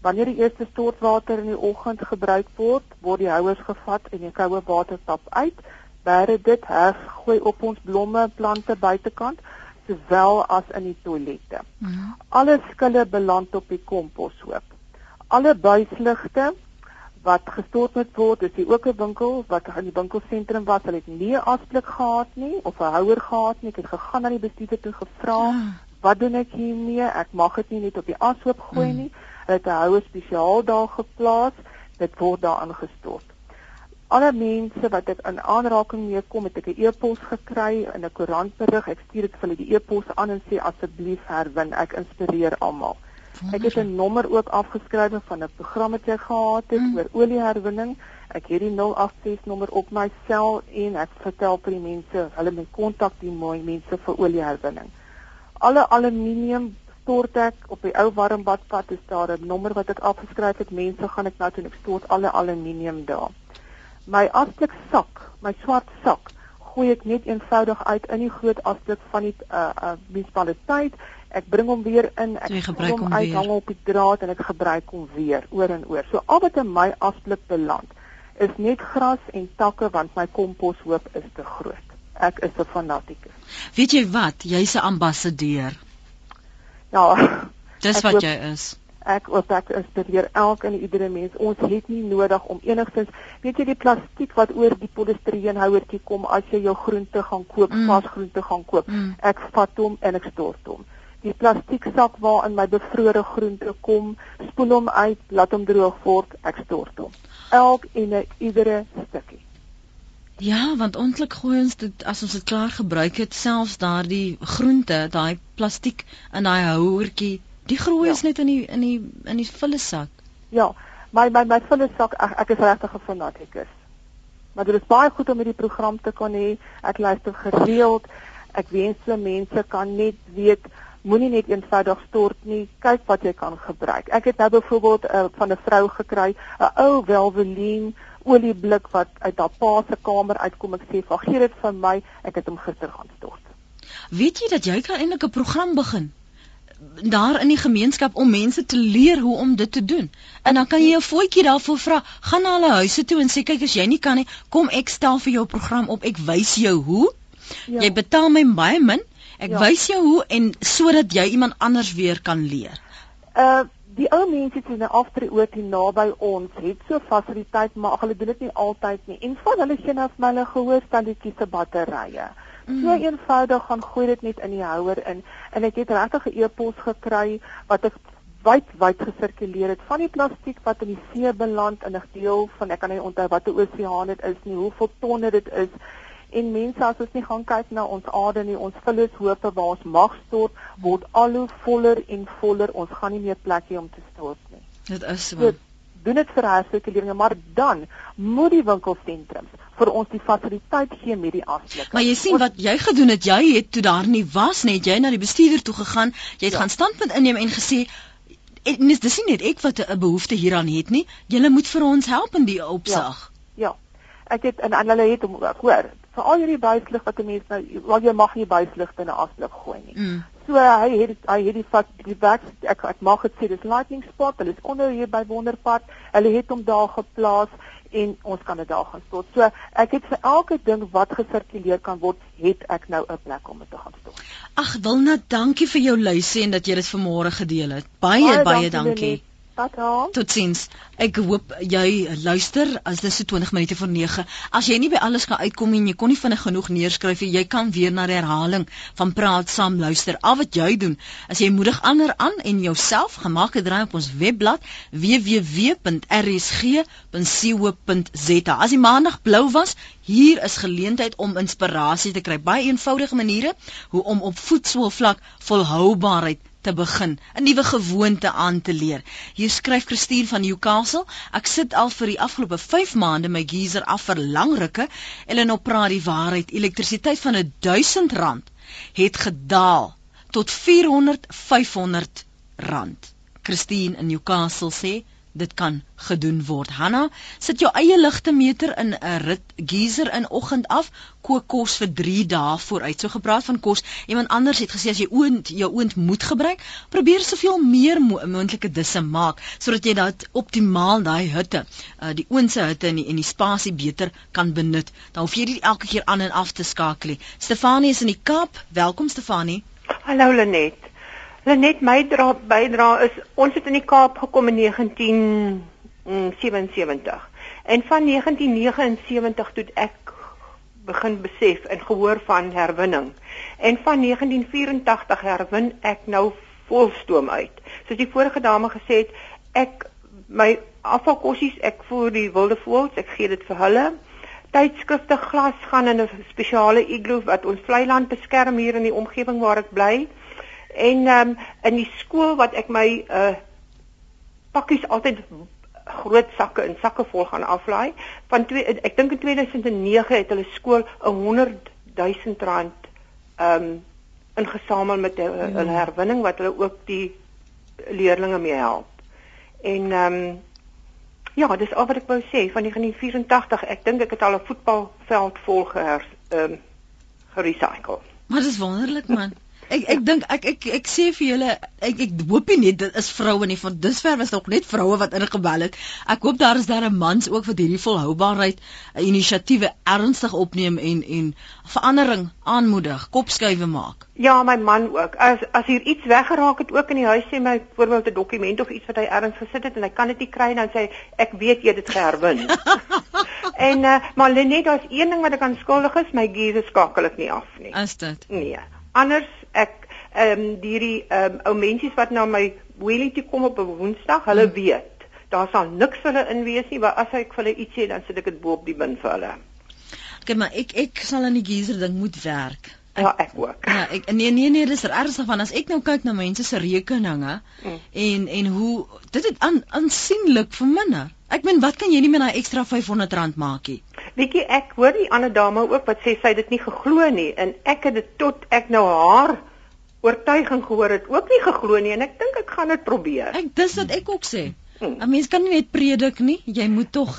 Wanneer die eerste stortwater in die oggend gebruik word, word die houers gevat en die koue water stap uit. Bære dit hef gooi op ons blomme plante buitekant sowel as in die toilette. Mm -hmm. Alle skille beland op die komposhoop. Alle buisligte wat gestort moet word, is die ook 'n winkel wat in die winkelsentrum was, hulle het nie 'n asblik gehad nie of 'n houer gehad nie. Ek het gegaan na die bestuurder toe gevra, ja. "Wat doen ek hiermee? Ek mag dit nie net op die ashoop gooi mm. nie." Hulle het 'n houer spesiaal daar geplaas. Dit word daar aangestort alle mense wat ek in aanraking mee kom, het ek 'n e-pos gekry in 'n koerantberig. Ek stuur dit vir hulle die e-pos aan en sê asseblief herwin. Ek inspireer almal. Ek het 'n nommer ook afgeskryf van 'n program wat ek gehad het mm. oor olieherwinning. Ek het die 086 nommer op my sel en ek vertel vir die mense, hulle moet kontak die mooi mense vir olieherwinning. Alle aluminium stort ek op die ou warmbadpad is daar 'n nommer wat ek afgeskryf het. Mense gaan ek nou toe en ek stort alle aluminium daar my asblik sak, my swart sak, gooi ek net eenvoudig uit in die groot asblik van die uh uh munisipaliteit. Ek bring hom weer in, ek gebruik hom uit, hang op die draad en ek gebruik hom weer oor en oor. So al wat in my asblik beland is net gras en takke want my komposhoop is te groot. ek is 'n fanatikus. Weet jy wat? Jy's 'n ambassadeur. Ja. Dis wat hoop- jy is. Ek ook ek inspireer elke en iedere mens. Ons het nie nodig om enigstens, weet jy die plastiek wat oor die polistireenhouertjie kom as jy jou groente gaan koop, Mm. vars groente gaan koop. Mm. Ek vat hom en ek stort hom. Die plastieksak waarin my bevrore groente kom, spoel hom uit, laat hom droog word, ek stort hom. Elk en 'n iedere stukkie. Ja, want ontlik gooi ons dit as ons dit klaar gebruik het, selfs daardie groente, daai plastiek in daai houertjie, die groei Ja. is net in die in die in die volle sak. Ja, my my my volle sak ek, ek is regtig 'n fanatikus. Maar dit is baie goed om hierdie program te kan hê. Ek luister gereeld. Ek wens so mense kan net weet moenie net eenvoudig stort nie. Kyk wat jy kan gebruik. Ek het nou byvoorbeeld uh, van 'n vrou gekry, 'n ou Welveline olieblik wat uit haar pa se kamer uitkom. Ek sê, "Wag, gee dit vir my. Ek het hom gister gaan stort." Weet jy dat jy kan eintlik 'n program begin daar in die gemeenskap om mense te leer hoe om dit te doen. En dan kan jy 'n voetjie daarvoor vra, gaan na hulle huise toe en sê kyk as jy nie kan nie, kom ek stel vir jou program op. Ek wys jou hoe. Ja. Jy betaal my baie min. Ek Ja. wys jou hoe en sodat jy iemand anders weer kan leer. Uh die ou mense in 'n aftreeoort hier naby ons het so fasiliteit, maar hulle doen dit nie altyd nie. En van hulle sien af my hulle gehoor standetjies se batterye. Mm. So eenvoudig gaan gooi dit net in die houer in en ek het regtig 'n e-pos gekry wat ek wyd wyd gesirkuleer het van die plastiek wat in die see beland in 'n deel van ek kan nie onthou watter oseaan dit is nie, hoeveel tonne dit is. En mense as ons nie gaan kyk na ons aarde nie, ons vullishope waar ons mag stort, word al hoe voller en voller. Ons gaan nie meer plek hê om te stort nie. Dit is so. So doen dit vir hersirkulering, maar dan moet die winkelsentrums vir ons die fasiliteit gee met die afsluiting. Maar jy sien Ons- wat jy gedoen het, jy het toe daar nie was net jy na die bestuurder toe gegaan, jy het Ja. gaan standpunt inneem en gesê en dis dis nie net ek wat 'n behoefte hieraan het nie. Julle moet vir ons help in die opsig. Ja. Ek het en, en hulle het hom hoor, veral hierdie buislig wat 'n mens nou wel jy mag nie buisligte in 'n afsluit gooi nie. Mm. So hy het hy het die vat die werk ek ek mag dit sê dis lightning spot, hulle is onder hier by Wonderpad. Hulle het hom daar geplaas en ons kan dit daar gaan stort. So ek het vir elke ding wat gesirkuleer kan word, het ek nou 'n plek om dit te gaan stort. Ag Wilna, dankie vir jou luisie en dat jy dit vanmôre gedeel het. Baie baie, dankie. Tata. Totsiens. Ek hoop jy luister as dit so 20 minute voor 9. As jy nie by alles kan uitkom en jy kon nie vinnig genoeg neerskryf nie, jy kan weer na herhaling van praat saam luister. Al wat jy doen, as jy moedig ander aan en jouself gemaak het draai op ons webblad www.rsg.co.za. As die maandag blou was, hier is geleentheid om inspirasie te kry. Baie eenvoudige maniere hoe om op voetsoolvlak volhoubaarheid te begin, 'n nuwe gewoonte aan te leer. Hier skryf Christine van Newcastle: Ek sit al vir die afgelope 5 maande my geyser af vir lang rukke. Eleanor praat die waarheid. Elektrisiteit van R1000 het gedaal tot 400 500 rand. Christine in Newcastle sê dit kan gedoen word. Hanna, sit jou eie ligtemeter in 'n rit geyser in oggend af, kook kos vir 3 dae vooruit. So gepraat van kos, iemand anders het gesê as jy oond jou oond moet gebruik, probeer soveel meer mo moontlike disse maak sodat jy dat optimaal daai hitte, uh, die oond se hitte en die, en die spasie beter kan benut. Dan hoef jy nie elke keer aan en af te skakel nie. Stefanie is in die Kaap. Welkom Stefanie. Hallo Lenet. Lenet, my dra bydra is ons het in die Kaap gekom in 1977. En van 1979 toe ek begin besef en gehoor van herwinning. En van 1984 herwin ek nou volstoom uit. Soos die vorige dame gesê het, ek my afvalkossies, ek voer die wilde voëls, ek gee dit vir hulle. Tydskrifte glas gaan in 'n spesiale igloo wat ons vlei land beskerm hier in die omgewing waar ek bly. En ehm um, in die skool wat ek my uh pakkies altyd groot sakke en sakke vol gaan aflaai. Van twee ek dink in 2009 het hulle skool 'n 100 000 rand ehm um, ingesamel met hu- hulle herwinning wat hulle ook die leerdlinge mee help. En ehm um, ja, dis al wat ek wou sê van 1984. Ek dink ek het al 'n voetbalveld vol gehers ehm um, gerecycle. Maar dis wonderlik man. Ek ek dink ek ek ek sê vir julle ek ek hoop nie dit is vroue nie want dusver was nog net vroue wat ingebel het. Ek hoop daar is daar 'n mans ook wat hierdie volhoubaarheid inisiatiewe ernstig opneem en en verandering aanmoedig, kopskuive maak. Ja, my man ook. As as hier iets weggeraak het ook in die huis sê my byvoorbeeld 'n dokument of iets wat hy ergens gesit het en hy kan dit nie kry dan sê ek weet jy het dit geherwin. en uh, maar net daar's een ding wat ek aan skuldig is, my geyser skakel ek nie af nie. Is dit? Nee. Anders ehm um, hierdie ehm um, ou mensies wat na my wheelie toe kom op 'n Woensdag, hulle hmm. weet, daar sal niks vir hulle in wees nie, maar as ek vir hulle iets sê, dan sit ek dit bo op die bin vir hulle. Okay, maar ek ek sal aan die geyser ding moet werk. Ek, ja, ek ook. Ja, ek nee nee nee, dis ernstig van as ek nou kyk na mense se rekeninge mm. en en hoe dit het aan aansienlik verminder. Ek meen, wat kan jy nie met daai ekstra R500 maak nie? Bietjie ek hoor die ander dame ook wat sê sy dit nie geglo nie en ek het dit tot ek nou haar oortuiging gehoor het ook nie geglo nie en ek dink ek gaan dit probeer. Ek dis wat ek ook sê. Hmm. 'n Mens kan nie net predik nie, jy moet tog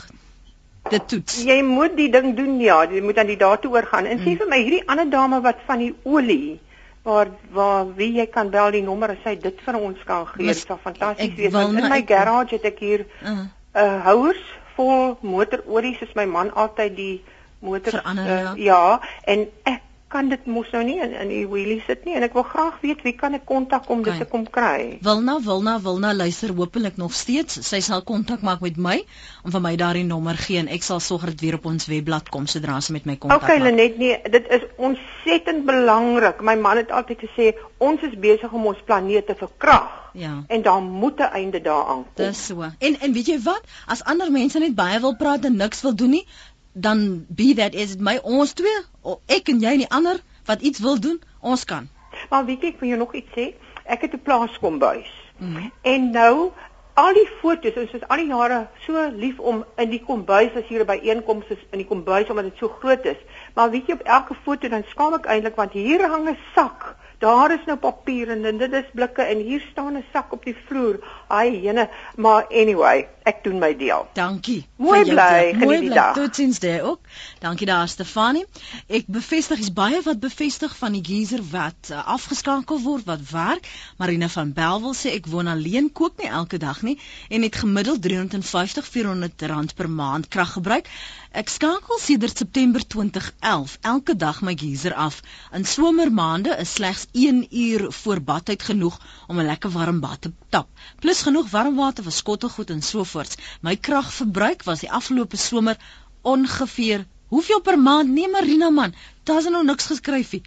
dit toets. Jy moet die ding doen ja, jy moet aan die datum oorgaan. En hmm. sê vir my hierdie ander dame wat van die olie waar waar wie jy kan bel die nommer as hy dit vir ons kan gee. Dit sal fantasties wees. Want in my garage het ek hier 'n uh. uh, houers vol motorolie soos my man altyd die motor verander uh, ja. ja en ek kan dit mos nou nie in in die wheelie sit nie en ek wil graag weet wie kan ek kontak om okay. dit te kom kry. Wilna, Wilna, Wilna luister hopelik nog steeds. Sy sal kontak maak met my om vir my daardie nommer gee en ek sal sorg dat dit weer op ons webblad kom sodra sy met my kontak maak. Okay, Lenet, nee, dit is ontsettend belangrik. My man het altyd gesê ons is besig om ons planeet te verkrag. Ja. En daar moet 'n einde daaraan kom. Dis so. En en weet jy wat? As ander mense net baie wil praat en niks wil doen nie, dan be that is it my ons twee ek en jy en die ander wat iets wil doen ons kan. Maar weet jy ek wil jou nog iets sê? Ek het 'n plaas kombuis mm -hmm. en nou al die fotos ons is al die jare so lief om in die kombuis as hier by einkomste in die kombuis omdat dit so groot is. Maar weet jy op elke foto dan skaam ek eintlik want hier hang 'n sak. Daar is nou papier en dit is blikke en hier staan 'n sak op die vloer. Ai, jene, maar anyway, ek doen my deel. Dankie. Mooi bly, geniet die dag. Totsiens daar ook. Dankie daar Stefanie. Ek bevestig is baie wat bevestig van die geyser wat uh, afgeskakel word wat werk. Marina van Belwel sê ek woon alleen, kook nie elke dag nie en het gemiddeld 350 400 rand per maand krag gebruik. Ek skakel sedert September 2011 elke dag my geyser af. In somermaande is slegs 1 uur voor badtyd genoeg om 'n lekker warm bad te tap. Plus genoeg warm water vir skottelgoed en so voort. My kragverbruik was die afgelope somer ongeveer hoeveel per maand? Nee Marina man, daar's nou niks geskryf nie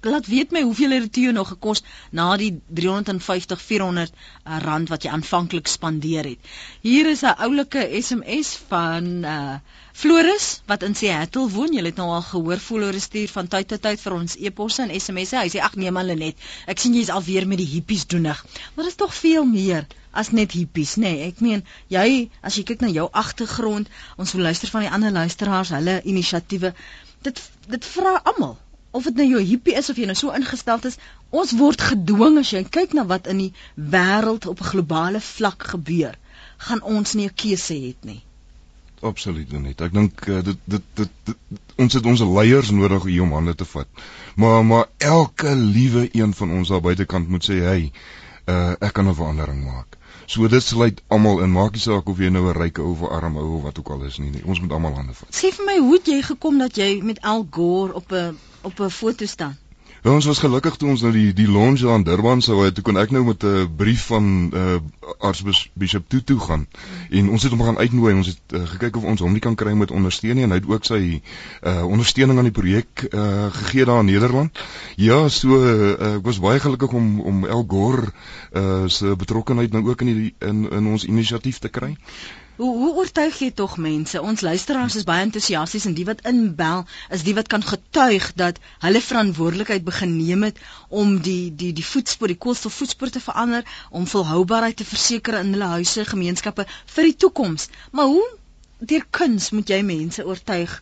laat weet my hoeveel het dit jou nog gekos na die 350 400 uh, rand wat jy aanvanklik spandeer het. Hier is 'n oulike SMS van uh Floris wat in Seattle woon. Jy het nou al gehoor Floris stuur van tyd tot tyd vir ons e-posse en SMS'e. Hy sê ag nee man Lenet, ek sien jy's alweer met die hippies doenig. Maar dit is tog veel meer as net hippies, nê? Nee, ek meen, jy as jy kyk na jou agtergrond, ons wil luister van die ander luisteraars, hulle inisiatiewe. Dit dit vra almal of dit nou jou hippie is of jy nou so ingestel is, ons word gedwing as jy kyk na wat in die wêreld op 'n globale vlak gebeur, gaan ons nie 'n keuse hê nie. Absoluut nie. Ek dink uh, dit, dit dit dit ons het ons leiers nodig om hande te vat. Maar maar elke liewe een van ons daar buitekant moet sê, "Hey, uh, ek kan 'n verandering maak." So dit sluit almal in, maak nie saak of jy nou 'n ryke ou of arm ou of wat ook al is nie, nie. Ons moet almal hande vat. Sê vir my, hoe het jy gekom dat jy met Al Gore op 'n op 'n foto staan? Ja, ons was gelukkig toe ons nou die die lounge aan Durban sou hê, toe kon ek nou met 'n brief van uh Aartsbishop Tutu gaan. En ons het hom gaan uitnooi. Ons het uh, gekyk of ons hom nie kan kry met ondersteuning en hy het ook sy uh ondersteuning aan die projek uh gegee daar in Nederland. Ja, so uh, ek was baie gelukkig om om El Gore uh se betrokkeheid nou ook in die in in ons inisiatief te kry. Hoe hoe oortuig jy tog mense? Ons luisteraars is baie entoesiasties en die wat inbel is die wat kan getuig dat hulle verantwoordelikheid begin neem het om die die die voetspoor, die koolstofvoetspoor te verander, om volhoubaarheid te verseker in hulle huise, gemeenskappe vir die toekoms. Maar hoe deur kuns moet jy mense oortuig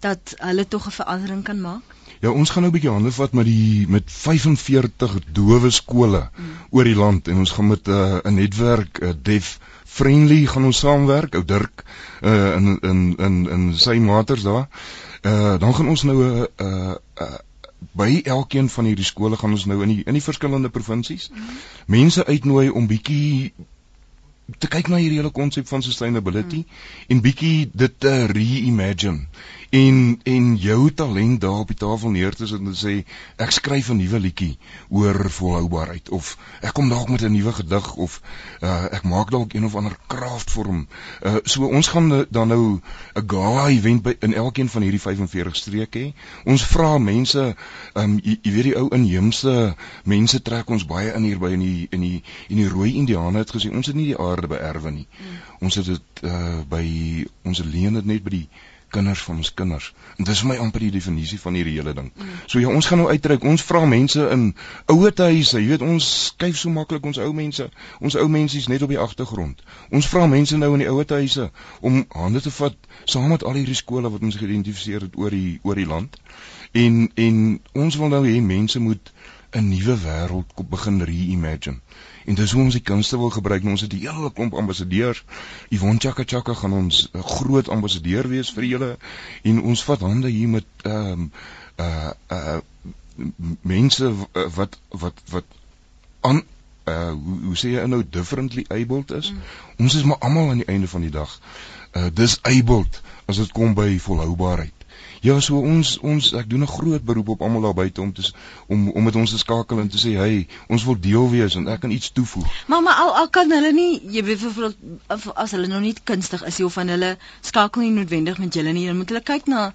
dat hulle tog 'n verandering kan maak? Ja, ons gaan nou 'n bietjie hande vat met die met 45 dowe skole mm. oor die land en ons gaan met eh, 'n uh, netwerk uh, Def Friendly gaan ons saamwerk, ou Dirk uh, in in in in sy maters daar. Uh dan gaan ons nou 'n uh, uh, by elkeen van hierdie skole gaan ons nou in die in die verskillende provinsies mm. mense uitnooi om bietjie te kyk na hierdie hele konsep van sustainability mm. en bietjie dit te reimagine en en jou talent daar op die tafel neer te sit en te sê ek skryf 'n nuwe liedjie oor volhoubaarheid of ek kom dalk met 'n nuwe gedig of uh, ek maak dalk een of ander kraftvorm. Uh, so ons gaan dan nou 'n gala event by in elkeen van hierdie 45 streke hê. Ons vra mense, um, jy, jy weet die ou inheemse mense trek ons baie in hier by in die in die in die rooi indiane het gesê ons het nie die aarde beerwe nie. Mm. Ons het dit uh, by ons leen dit net by die kinders van ons kinders. En dis vir my amper die definisie van hierdie hele ding. Mm. So ja, ons gaan nou uitreik. Ons vra mense in ouer huise, jy weet ons skuif so maklik ons ou mense. Ons ou mense is net op die agtergrond. Ons vra mense nou in die ouer huise om hande te vat saam met al hierdie skole wat ons geïdentifiseer het oor die oor die land. En en ons wil nou hê mense moet 'n nuwe wêreld begin reimagine. En dis hoe ons die kunste wil gebruik. Nou, ons het 'n hele klomp ambassadeurs. Yvonne Chaka Chaka gaan ons 'n groot ambassadeur wees vir julle en ons vat hande hier met ehm um, uh uh mense wat wat wat aan uh hoe, hoe sê jy nou differently abled is. Mm. Ons is maar almal aan die einde van die dag uh dis abled as dit kom by volhoubaarheid. Ja, so ons ons ek doen 'n groot beroep op almal daar buite om te om om met ons te skakel en te sê, "Hey, ons wil deel wees en ek kan iets toevoeg." Maar maar al al kan hulle nie, jy weet vir as hulle nog nie kunstig is of van hulle skakel nie noodwendig met julle nie, dan moet hulle kyk na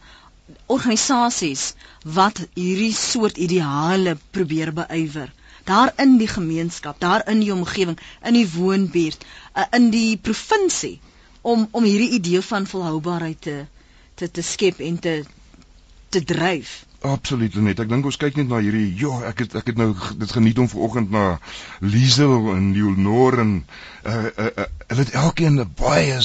organisasies wat hierdie soort ideale probeer beywer daar in die gemeenskap, daar in die omgewing, in die woonbuurt, uh, in die provinsie om om hierdie idee van volhoubaarheid te te te skep en te te dryf. Absoluut net. Ek dink ons kyk net na hierdie ja, ek het ek het nou dit geniet om vanoggend na Liesel en Leonor en uh uh, uh hulle het elkeen 'n baie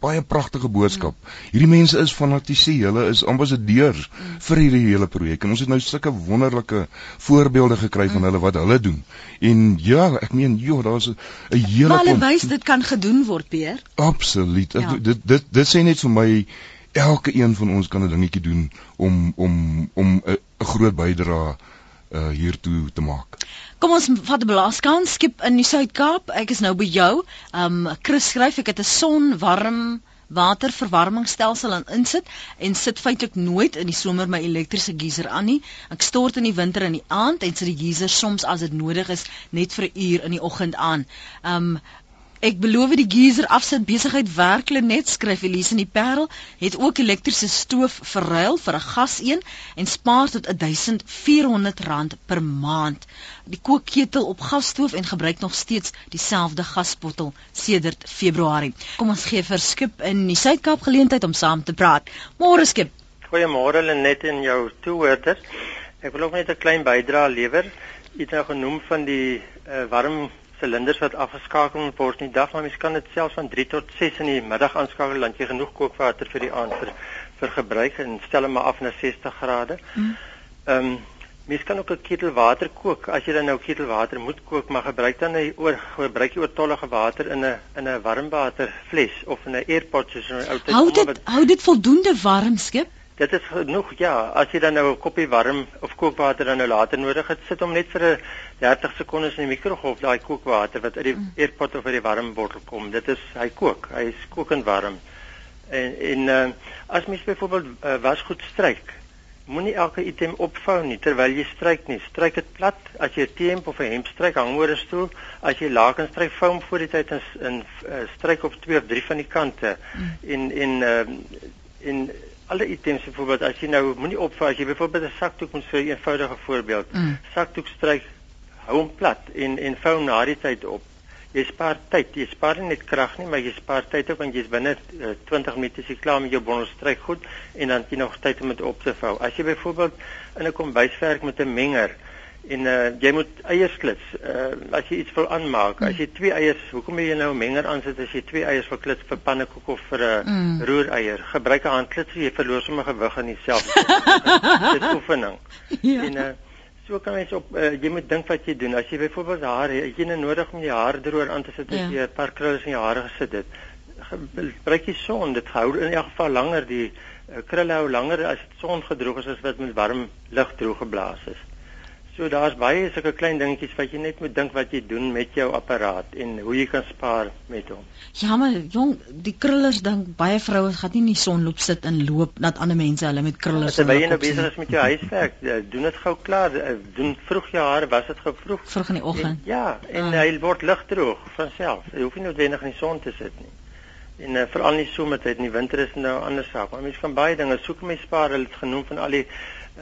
baie pragtige boodskap. Mm. Hierdie mense is fanatisie, hulle is ambassadeurs mm. vir hierdie hele projek en ons het nou sulke wonderlike voorbeelde gekry mm. van hulle wat hulle doen. En ja, ek meen, ja, daar's 'n hele Maar hulle wys dit kan gedoen word, Peer. Absoluut. Ja. Dit dit dit sê net vir my elke een van ons kan 'n dingetjie doen om om om 'n groot bydrae uh hiertoe te maak. Kom ons vat 'n blaaskans skip in die Suid-Kaap. Ek is nou by jou. Um Chris skryf ek het 'n son warm waterverwarmingstelsel aan insit en sit feitelik nooit in die somer my elektriese geyser aan nie. Ek stort in die winter in die aand en sit die geyser soms as dit nodig is net vir 'n uur in die oggend aan. Um Ek beloof die geyser afsit besigheid werklik net skryf Elise in die Parel het ook elektriese stoof verruil vir 'n gas een en spaar tot R1400 per maand. Die kookketel op gasstoof en gebruik nog steeds dieselfde gasbottel sedert Februarie. Kom ons gee vir Skip in die Suid-Kaap geleentheid om saam te praat. Môre Skip. Goeiemôre Lenet en jou toehoorders. Ek wil ook net 'n klein bydrae lewer. Jy het nou genoem van die uh, warm silinders wat afgeskakel word in die dag, maar mens kan dit selfs van 3 tot 6 in die middag aanskakel dan jy genoeg kookwater vir die aand vir vir gebruik en stel hom af na 60 grade. Mm. Ehm mm. um, mens kan ook 'n ketel water kook. As jy dan nou ketel water moet kook, maar gebruik dan hy oor gebruik jy oortollige water in 'n in 'n warmwaterfles of in 'n airpot soos 'n ou tyd. Hou dit hou dit voldoende warm skep? Dit is genoeg ja, as jy dan nou 'n koppie warm of kookwater dan nou later nodig het, sit hom net vir 'n 30 sekondes in die mikrogolf, daai kookwater wat uit die mm. eetpot of uit die warm bottel kom. Dit is hy kook, hy is kokend warm. En en uh, as mens byvoorbeeld uh, wasgoed stryk, moenie elke item opvou nie terwyl jy stryk nie. Stryk dit plat. As jy 'n T-hemp of 'n hemp stryk, hang oor 'n stoel. As jy lakens stryk, vou hom voor die tyd in in uh, stryk op twee of drie van die kante. Mm. En en uh, en alle items byvoorbeeld as jy nou moenie opvou as jy byvoorbeeld 'n sakdoek moet vir 'n eenvoudige voorbeeld. Mm. sakdoek stryk hou hom plat en en vou na die tyd op. Jy spaar tyd jy spaar nie net krag nie maar jy spaar tyd ook want jy's binne uh, 20 minute se klaar met jou bondel stryk goed en dan jy nog tyd om dit op te vou. As jy byvoorbeeld in 'n kombuiswerk met 'n menger en uh, jy moet eiers klits. Uh, as jy iets wil aanmaak, mm. as jy twee eiers, hoekom jy nou 'n menger aansit as jy twee eiers wil klits vir pannekoek of vir 'n uh, mm. roereier? Gebruik 'n handklits, jy verloor sommer gewig in dieselfde. Dit is oefening. Ja. En uh, so kan jy op uh, jy moet dink wat jy doen. As jy byvoorbeeld haar het, jy nou nodig om jou hare droër aan te sit as ja. jy 'n paar krulle in jou hare gesit het gebruik die son. Dit hou in elk geval langer die uh, krulle hou langer as dit son gedroog is as wat met warm lug droog geblaas is. So daar's baie sulke klein dingetjies wat jy net moet dink wat jy doen met jou apparaat en hoe jy kan spaar met hom. Ja, maar jong, die krullers dink baie vroue gaan nie in die son loop sit en loop dat ander mense hulle met krullers. Terwyl jy nou besig is met jou huiswerk, eh, doen dit gou klaar. Eh, doen vroeg jou hare, was dit gou vroeg? Vroeg in die oggend. En, ja, en ah. hy word ligdroog van self. Jy hoef nie noodwendig in die son te sit nie. En uh, veral nie somertyd nie, winter is nou 'n ander saak. Maar mense kan baie dinge soek om te spaar. Hulle het genoem van al die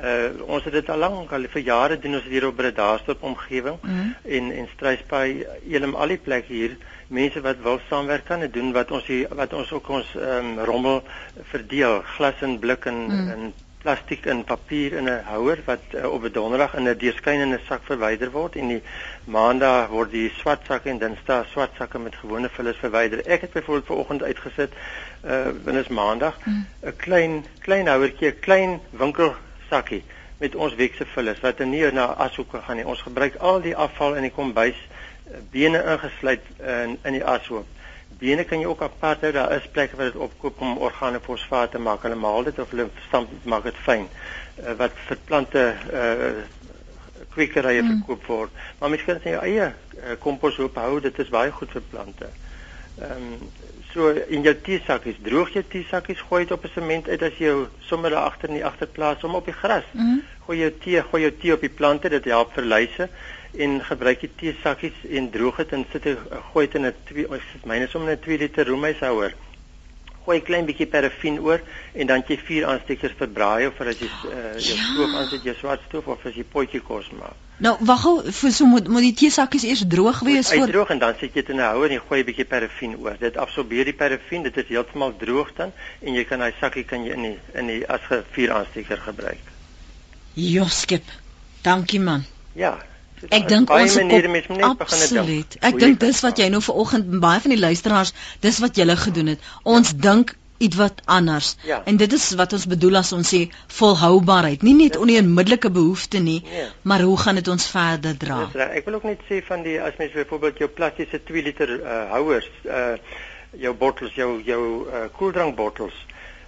Uh ons het dit al lank al vir jare doen ons hier op Bredasdorp omgewing mm -hmm. en en Struisbaai Elim al die plekke hier mense wat wil saamwerk kan doen wat ons hier wat ons ook ons um, rommel verdeel glas en blik en mm. en plastiek en papier in 'n houer wat uh, op 'n donderdag in 'n deurskynende sak verwyder word en die maandag word die swart sakke en dinsdag swart sakke met gewone vullis verwyder. Ek het byvoorbeeld vanoggend uitgesit uh wanneer is maandag 'n mm. klein klein houertjie, 'n klein winkel sakkie met ons wekse vullis wat er nie na ashoeke gaan nie. Ons gebruik al die afval in die kombuis eh, bene ingesluit in in die ashoop. Bene kan jy ook apart hou. Daar is plekke waar dit opkoop om organofosfaat te maak. Hulle maal dit of hulle stamp maak dit fyn uh, wat vir plante uh kwekerye mm. verkoop word. Maar mens kan sy eie uh, komposhoop hou. Dit is baie goed vir plante. Ehm um, So in jou teesakkies, droog jou teesakkies, gooi dit op 'n sement uit as jy sommer daar agter in die agterplaas om op die gras. Mm -hmm. Gooi jou tee, gooi jou tee op die plante, dit help vir luise en gebruik die teesakkies en droog dit en sit dit gooi dit in 'n 2 of myne sommer 'n 2 liter roomhuishouer gooi 'n klein bietjie parafin oor en dan jy vier aanstekers verbraai of as jy uh, jou ja. stoof aansit jou swart stoof of as jy potjie kos maak. Nou, wag gou, vir so moet moet die teesakkies eers droog wees voor droog en dan sit jy dit in 'n houer en jy gooi 'n bietjie parafin oor. Dit absorbeer die parafin, dit is heeltemal droog dan en jy kan daai sakkie kan jy in die in die as 'n vier aansteker gebruik. Joskip. Dankie man. Ja, Ek dink ons moet absoluut. Ek dink dis wat jy nou vanoggend baie van die luisteraars, dis wat julle gedoen het. Ons ja. dink iets wat anders. Ja. En dit is wat ons bedoel as ons sê volhoubaarheid, nie net onmiddelike behoefte nie, ja. maar hoe gaan dit ons verder dra? Ek wil ook net sê van die as mens byvoorbeeld jou plastiese 2 liter uh, houers, uh, jou bottels, jou jou uh, koeldrankbottels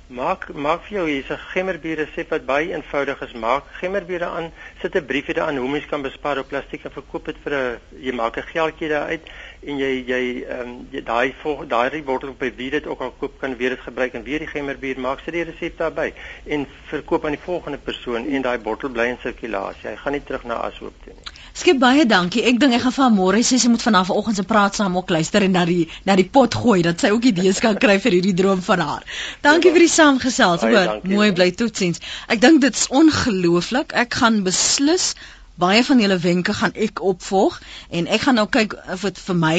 Maak maak vir jou hier's 'n gemmerbier resep wat baie eenvoudig is. Maak gemmerbiere aan, sit 'n briefie daaraan hoe mens kan bespaar op plastiek en verkoop dit vir 'n jy maak 'n geldjie daaruit en jy jy ehm um, daai daai bottel op wie dit ook al koop kan weer dit gebruik en weer die gemmerbier maak sit die resep daarbey en verkoop aan die volgende persoon en daai bottel bly in sirkulasie. Hy gaan nie terug na ashoop toe nie. Skep baie dankie. Ek dink ek gaan van môre sê sy moet vanaf vanoggend se praat saam ook luister en na die na die pot gooi dat sy ook idees kan kry vir hierdie droom van haar. Dankie ja, vir die saamgesels. Hoor, mooi bly totsiens. Ek dink dit is ongelooflik. Ek gaan beslis baie van julle wenke gaan ek opvolg en ek gaan nou kyk of dit vir my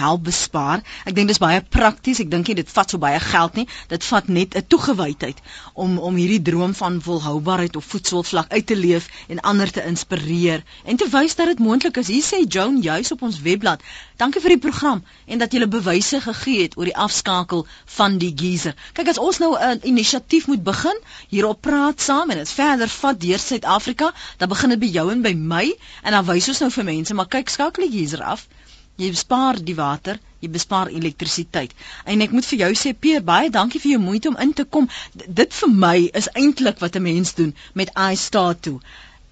help bespaar. Ek dink dis baie prakties. Ek dink nie dit vat so baie geld nie. Dit vat net 'n toegewydheid om om hierdie droom van volhoubaarheid op voedselvlak uit te leef en ander te inspireer en te wys dat dit moontlik is. Hier sê Joan juis op ons webblad. Dankie vir die program en dat jy bewyse gegee het oor die afskakel van die geyser. Kyk as ons nou 'n inisiatief moet begin hierop praat saam en dit verder vat deur Suid-Afrika, dan begin dit by jou en by my en dan wys ons nou vir mense, maar kyk skakel die geyser af. Jy bespaar die water, jy bespaar elektrisiteit. En ek moet vir jou sê Peer, baie dankie vir jou moeite om in te kom. D dit vir my is eintlik wat 'n mens doen met I start to.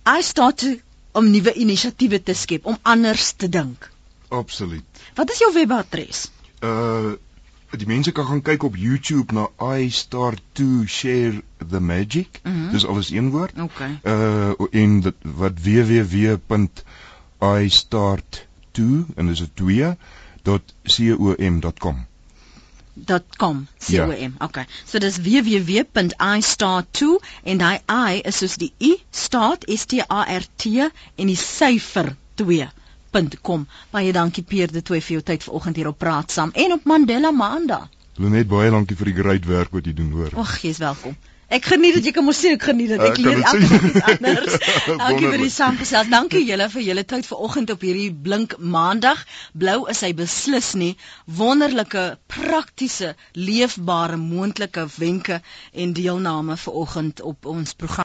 I start to om nuwe inisiatiewe te skep, om anders te dink. Absoluut. Wat is jou webadres? Uh die mense kan gaan kyk op YouTube na I start to share the magic. Mm -hmm. Dis alles een woord. Okay. Uh en dit wat www.istart2 en dis 'n 2 .com .com M. Ja. Okay. So dis www.istart2 en daai i is soos die i start S T A R T en die syfer 2 www.mandela.com. Baie dankie Peer de Tooi vir jou tyd vanoggend hier op Praat Saam en op Mandela Maandag. Lenet baie dankie vir die great werk wat jy doen hoor. Ag, jy's welkom. Ek geniet dit, jy kan mos sê ek geniet dit. Ek uh, leer elke dag iets anders. dankie vir die saamgesels. Dankie julle vir julle tyd vanoggend op hierdie blink Maandag. Blou is hy beslis nie. Wonderlike, praktiese, leefbare, moontlike wenke en deelname vanoggend op ons program